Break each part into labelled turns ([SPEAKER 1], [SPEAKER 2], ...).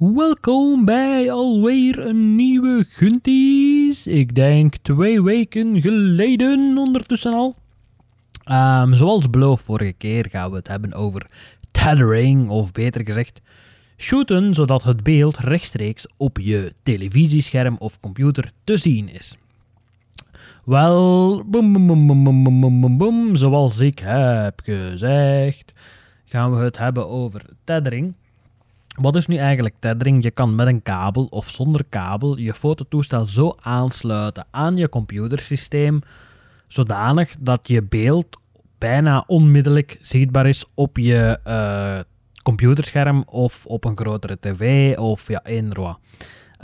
[SPEAKER 1] Welkom bij alweer een nieuwe Gunties. Ik denk twee weken geleden ondertussen al. Ehm, zoals beloofd vorige keer gaan we het hebben over tethering, of beter gezegd, shooten zodat het beeld rechtstreeks op je televisiescherm of computer te zien is. Wel, boom, boom, boom, zoals ik heb gezegd, gaan we het hebben over tethering. Wat is nu eigenlijk tethering? Je kan met een kabel of zonder kabel je fototoestel zo aansluiten aan je computersysteem, zodanig dat je beeld bijna onmiddellijk zichtbaar is op je uh, computerscherm of op een grotere tv of ja, wat.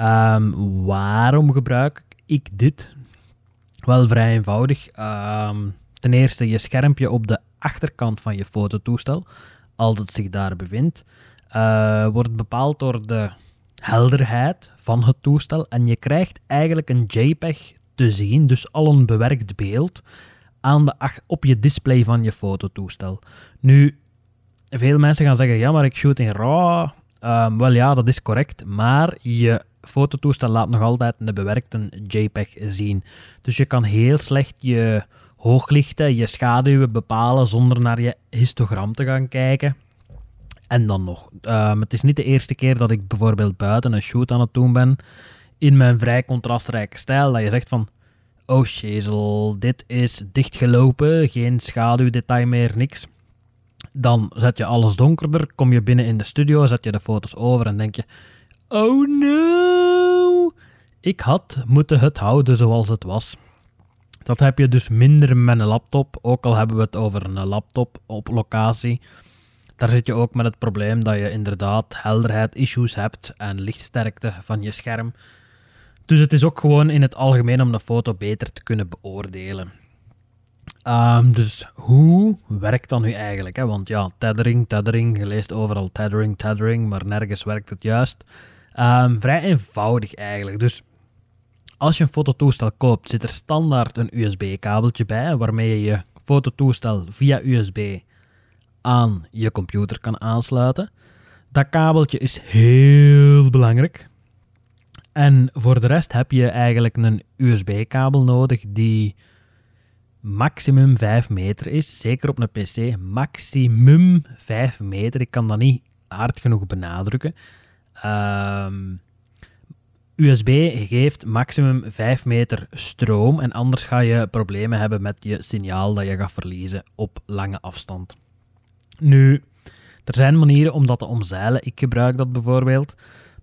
[SPEAKER 1] Um, waarom gebruik ik dit? Wel vrij eenvoudig. Um, ten eerste, je schermpje op de achterkant van je fototoestel, als het zich daar bevindt, uh, wordt bepaald door de helderheid van het toestel. En je krijgt eigenlijk een JPEG te zien, dus al een bewerkt beeld, aan de op je display van je fototoestel. Nu, veel mensen gaan zeggen, ja, maar ik shoot in RAW. Um, wel ja, dat is correct, maar je fototoestel laat nog altijd een bewerkte JPEG zien. Dus je kan heel slecht je hooglichten, je schaduwen bepalen zonder naar je histogram te gaan kijken. En dan nog, um, het is niet de eerste keer dat ik bijvoorbeeld buiten een shoot aan het doen ben in mijn vrij contrastrijke stijl, dat je zegt van, oh jezel, dit is dichtgelopen, geen schaduwdetail meer, niks. Dan zet je alles donkerder, kom je binnen in de studio, zet je de foto's over en denk je: Oh no! Ik had moeten het houden zoals het was. Dat heb je dus minder met een laptop, ook al hebben we het over een laptop op locatie. Daar zit je ook met het probleem dat je inderdaad helderheid-issues hebt en lichtsterkte van je scherm. Dus het is ook gewoon in het algemeen om de foto beter te kunnen beoordelen. Um, dus hoe werkt dat nu eigenlijk? Hè? Want ja, tethering, tethering, je leest overal tethering, tethering, maar nergens werkt het juist. Um, vrij eenvoudig eigenlijk. Dus als je een fototoestel koopt, zit er standaard een USB-kabeltje bij, waarmee je je fototoestel via USB aan je computer kan aansluiten. Dat kabeltje is heel belangrijk. En voor de rest heb je eigenlijk een USB-kabel nodig die maximum 5 meter is. Zeker op een PC. Maximum 5 meter. Ik kan dat niet hard genoeg benadrukken. Um, USB geeft maximum 5 meter stroom en anders ga je problemen hebben met je signaal dat je gaat verliezen op lange afstand. Nu, er zijn manieren om dat te omzeilen. Ik gebruik dat bijvoorbeeld.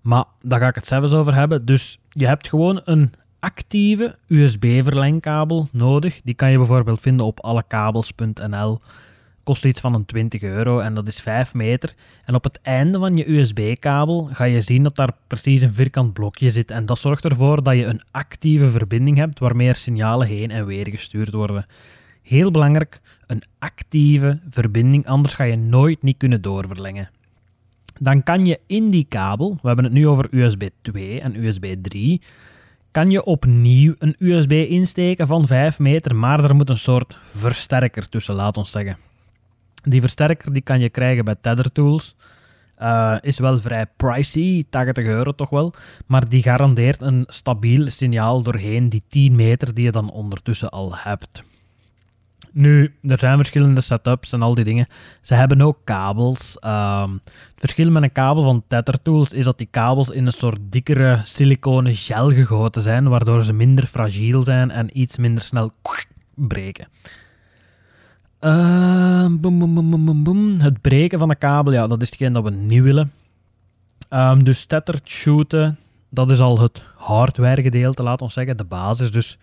[SPEAKER 1] Maar daar ga ik het zelfs over hebben. Dus je hebt gewoon een actieve USB-verlengkabel nodig. Die kan je bijvoorbeeld vinden op allekabels.nl. Kost iets van een 20 euro en dat is 5 meter. En op het einde van je USB-kabel ga je zien dat daar precies een vierkant blokje zit. En dat zorgt ervoor dat je een actieve verbinding hebt waarmee er signalen heen en weer gestuurd worden. Heel belangrijk, een actieve verbinding, anders ga je nooit niet kunnen doorverlengen. Dan kan je in die kabel, we hebben het nu over USB 2 en USB 3, kan je opnieuw een USB insteken van 5 meter, maar er moet een soort versterker tussen, laat ons zeggen. Die versterker die kan je krijgen bij Tether Tools. Uh, is wel vrij pricey, 80 euro toch wel. Maar die garandeert een stabiel signaal doorheen die 10 meter die je dan ondertussen al hebt. Nu, er zijn verschillende setups en al die dingen. Ze hebben ook kabels. Um, het verschil met een kabel van Tether Tools is dat die kabels in een soort dikkere siliconen gel gegoten zijn, waardoor ze minder fragiel zijn en iets minder snel breken. Boom, het breken van een kabel, ja, dat is hetgeen dat we niet willen. Um, dus tether shooten, dat is al het hardware gedeelte, laat ons zeggen, de basis. Dus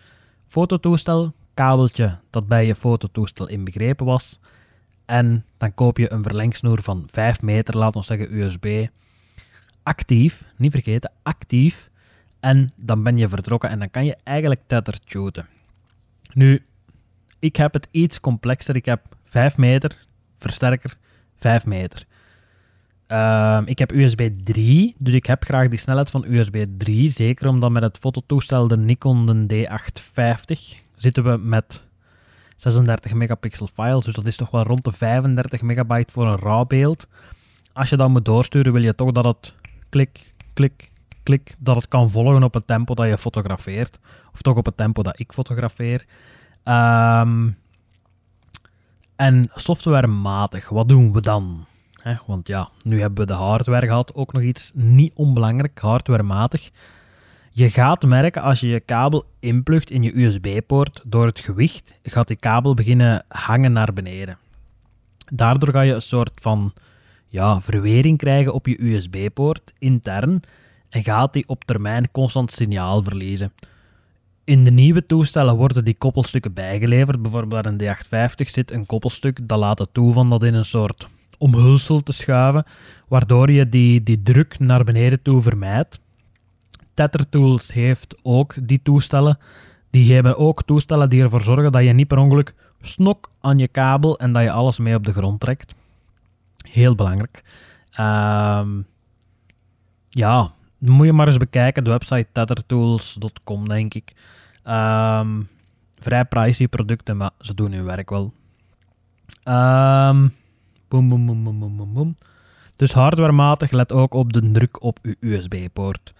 [SPEAKER 1] fototoestel, kabeltje dat bij je fototoestel inbegrepen was. En dan koop je een verlengsnoer van 5 meter, laat ons zeggen USB. Actief, niet vergeten, actief. En dan ben je vertrokken en dan kan je eigenlijk tether shooten. Nu, ik heb het iets complexer. Ik heb 5 meter, versterker, 5 meter. Uh, ik heb USB 3, dus ik heb graag die snelheid van USB 3. Zeker omdat met het fototoestel de Nikon de D850 zitten we met 36 megapixel files, dus dat is toch wel rond de 35 megabyte voor een RAW beeld. Als je dat moet doorsturen, wil je toch dat het klik, klik, klik, dat het kan volgen op het tempo dat je fotografeert. Of toch op het tempo dat ik fotografeer. Ehm, en softwarematig, wat doen we dan? Want ja, nu hebben we de hardware gehad. Ook nog iets niet onbelangrijk, hardwarematig. Je gaat merken als je je kabel inplugt in je USB-poort, door het gewicht gaat die kabel beginnen hangen naar beneden. Daardoor ga je een soort van ja, verwering krijgen op je USB-poort intern en gaat die op termijn constant signaal verliezen. In de nieuwe toestellen worden die koppelstukken bijgeleverd. Bijvoorbeeld in de 850 zit een koppelstuk dat laat het toe van dat in een soort omhulsel te schuiven, waardoor je die, die druk naar beneden toe vermijdt. Tether Tools heeft ook die toestellen. Die hebben ook toestellen die ervoor zorgen dat je niet per ongeluk snok aan je kabel en dat je alles mee op de grond trekt. Heel belangrijk. Um, ja, moet je maar eens bekijken. De website tethertools.com, denk ik. Um, vrij pricey producten, maar ze doen hun werk wel. Boom, boom, boom, boom, boom, boom. Dus hardwarematig let ook op de druk op uw USB-poort.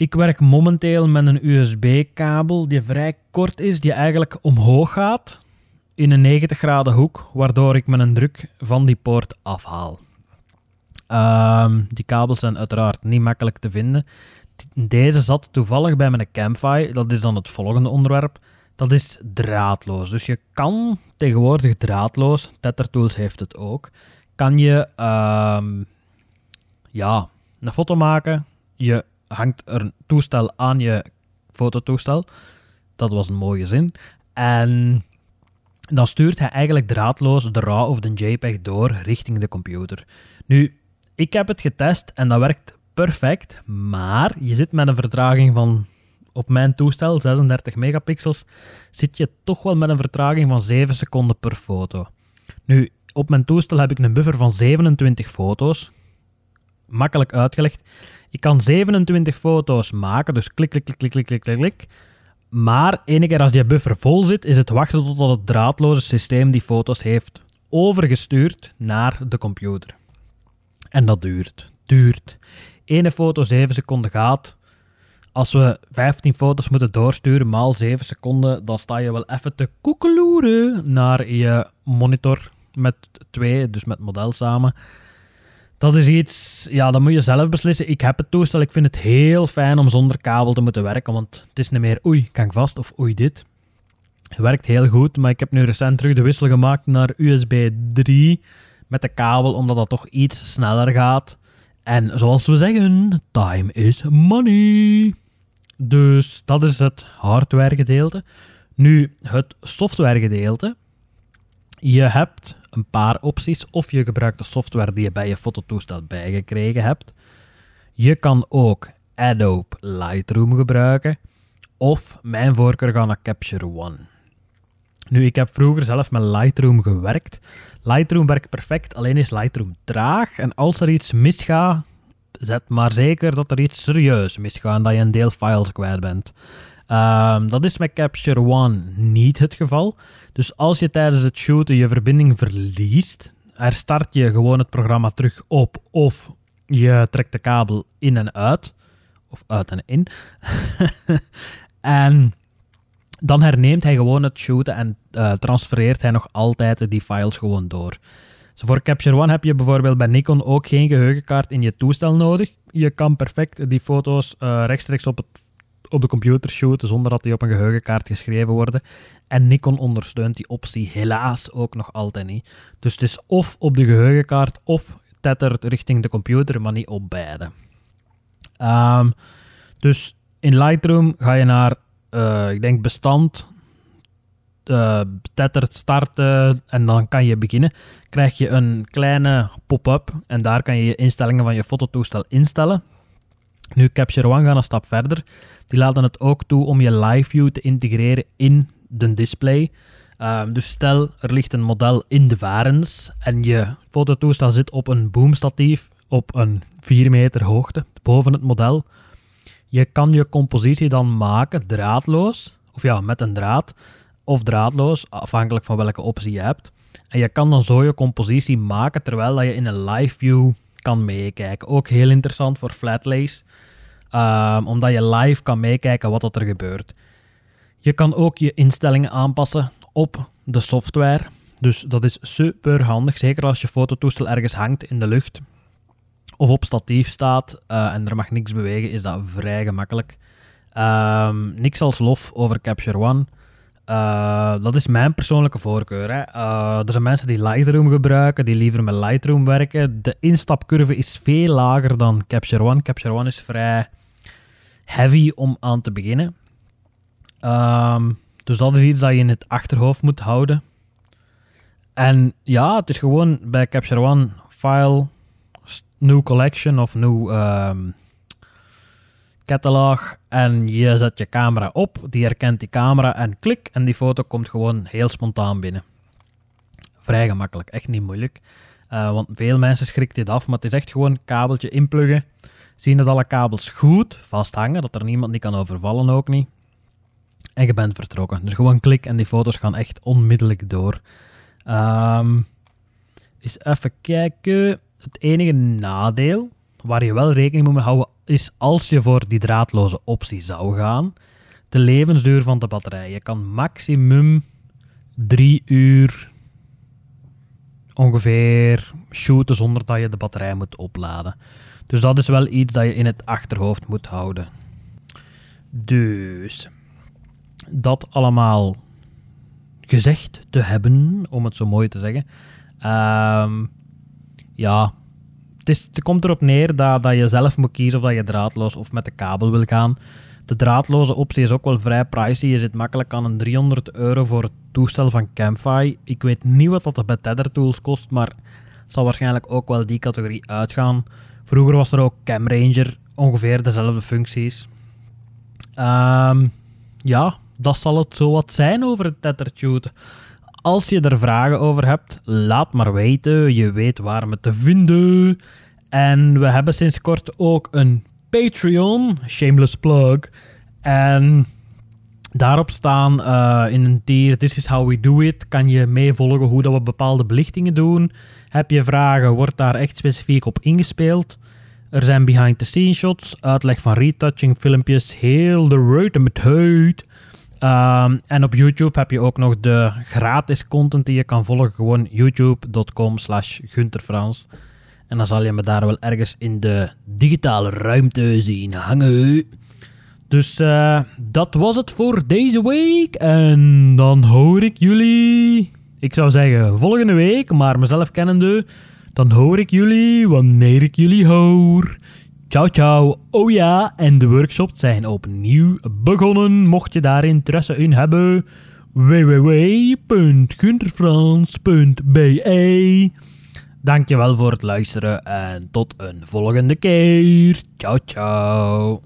[SPEAKER 1] Ik werk momenteel met een USB-kabel die vrij kort is, die eigenlijk omhoog gaat in een 90 graden hoek, waardoor ik mijn druk van die poort afhaal. Um, die kabels zijn uiteraard niet makkelijk te vinden. Deze zat toevallig bij mijn Camfi. Dat is dan het volgende onderwerp. Dat is draadloos. Dus je kan tegenwoordig draadloos, TetherTools heeft het ook, kan je um, ja, een foto maken. Je hangt er een toestel aan je fototoestel. Dat was een mooie zin. En dan stuurt hij eigenlijk draadloos de RAW of de JPEG door richting de computer. Nu, ik heb het getest en dat werkt perfect, maar je zit met een vertraging van op mijn toestel, 36 megapixels, zit je toch wel met een vertraging van 7 seconden per foto. Nu, op mijn toestel heb ik een buffer van 27 foto's. Makkelijk uitgelegd. Ik kan 27 foto's maken, dus klik, klik, klik, klik, klik, klik, klik. Maar ene keer als die buffer vol zit, is het wachten totdat het draadloze systeem die foto's heeft overgestuurd naar de computer. En dat duurt, duurt. Ene foto 7 seconden gaat. Als we 15 foto's moeten doorsturen maal 7 seconden, dan sta je wel even te koekeloeren naar je monitor met twee, dus met model samen. Dat is iets, ja, dat moet je zelf beslissen. Ik heb het toestel, ik vind het heel fijn om zonder kabel te moeten werken, want het is niet meer oei, kan ik vast of oei dit. Het werkt heel goed, maar ik heb nu recent terug de wissel gemaakt naar USB 3 met de kabel, omdat dat toch iets sneller gaat. En zoals we zeggen, time is money. Dus dat is het hardware gedeelte. Nu, het software gedeelte. Je hebt een paar opties. Of je gebruikt de software die je bij je fototoestel bijgekregen hebt. Je kan ook Adobe Lightroom gebruiken. Of mijn voorkeur gaan naar Capture One. Nu, ik heb vroeger zelf met Lightroom gewerkt. Lightroom werkt perfect, alleen is Lightroom traag. En als er iets misgaat, zet maar zeker dat er iets serieus misgaat en dat je een deel files kwijt bent. Um, dat is met Capture One niet het geval. Dus als je tijdens het shooten je verbinding verliest, herstart je gewoon het programma terug op of je trekt de kabel in en uit. Of uit en in. en dan herneemt hij gewoon het shooten en uh, transfereert hij nog altijd die files gewoon door. Dus voor Capture One heb je bijvoorbeeld bij Nikon ook geen geheugenkaart in je toestel nodig. Je kan perfect die foto's uh, rechtstreeks op, het, op de computer shooten zonder dat die op een geheugenkaart geschreven worden. En Nikon ondersteunt die optie helaas ook nog altijd niet. Dus het is of op de geheugenkaart of tettert richting de computer, maar niet op beide. Um, dus in Lightroom ga je naar uh, ik denk bestand, uh, tettert starten en dan kan je beginnen. Krijg je een kleine pop-up en daar kan je je instellingen van je fototoestel instellen. Nu, Capture One gaat een stap verder. Die laten het ook toe om je live view te integreren in de display. Um, dus stel, er ligt een model in de varens en je fototoestel zit op een boomstatief op een 4 meter hoogte boven het model. Je kan je compositie dan maken draadloos, of ja, met een draad, of draadloos, afhankelijk van welke optie je hebt. En je kan dan zo je compositie maken terwijl je in een live view kan meekijken. Ook heel interessant voor Flatlays. Um, omdat je live kan meekijken wat er gebeurt. Je kan ook je instellingen aanpassen op de software. Dus dat is super handig. Zeker als je fototoestel ergens hangt in de lucht of op statief staat uh, en er mag niks bewegen, is dat vrij gemakkelijk. Um, niks als lof over Capture One. Uh, dat is mijn persoonlijke voorkeur. Hè. Uh, er zijn mensen die Lightroom gebruiken, die liever met Lightroom werken. De instapcurve is veel lager dan Capture One. Capture One is vrij heavy om aan te beginnen. Um, dus dat is iets dat je in het achterhoofd moet houden. En ja, het is gewoon bij Capture One file, new collection of new um, catalog. En je zet je camera op, die herkent die camera en klik. En die foto komt gewoon heel spontaan binnen. Vrij gemakkelijk, echt niet moeilijk. Uh, want veel mensen schrikt dit af, maar het is echt gewoon kabeltje inpluggen. Zien dat alle kabels goed vasthangen, dat er niemand die kan overvallen ook niet. En je bent vertrokken. Dus gewoon klik en die foto's gaan echt onmiddellijk door. Um, eens even kijken. Het enige nadeel, waar je wel rekening mee moet houden, is als je voor die draadloze optie zou gaan, de levensduur van de batterij. Je kan maximum drie uur ongeveer shooten zonder dat je de batterij moet opladen. Dus dat is wel iets dat je in het achterhoofd moet houden. Dus dat allemaal gezegd te hebben, om het zo mooi te zeggen. Um, ja, het komt erop neer dat, dat je zelf moet kiezen of dat je draadloos of met de kabel wil gaan. De draadloze optie is ook wel vrij pricey. Je zit makkelijk aan een 300 euro voor het toestel van Campfire. Ik weet niet wat dat bij Tether Tools kost, maar het zal waarschijnlijk ook wel die categorie uitgaan. Vroeger was er ook Cam Ranger, ongeveer dezelfde functies. Um, ja, dat zal het zo wat zijn over het Tethertune. Als je er vragen over hebt, laat maar weten. Je weet waar me te vinden. En we hebben sinds kort ook een Patreon, shameless plug. En daarop staan uh, in een tier This is how we do it. Kan je meevolgen hoe dat we bepaalde belichtingen doen. Heb je vragen, wordt daar echt specifiek op ingespeeld. Er zijn behind-the-scenes shots, uitleg van retouching filmpjes, heel de route met huid. Um, en op YouTube heb je ook nog de gratis content die je kan volgen. Gewoon youtube.com slash. En dan zal je me daar wel ergens in de digitale ruimte zien hangen. Dus uh, dat was het voor deze week. En dan hoor ik jullie... Ik zou zeggen volgende week, maar mezelf kennende... Dan hoor ik jullie wanneer ik jullie hoor. Ciao, ciao. Oh ja, en de workshops zijn opnieuw begonnen. Mocht je daar interesse in hebben, www.gunterfrans.be Dankjewel voor het luisteren en tot een volgende keer. Ciao, ciao.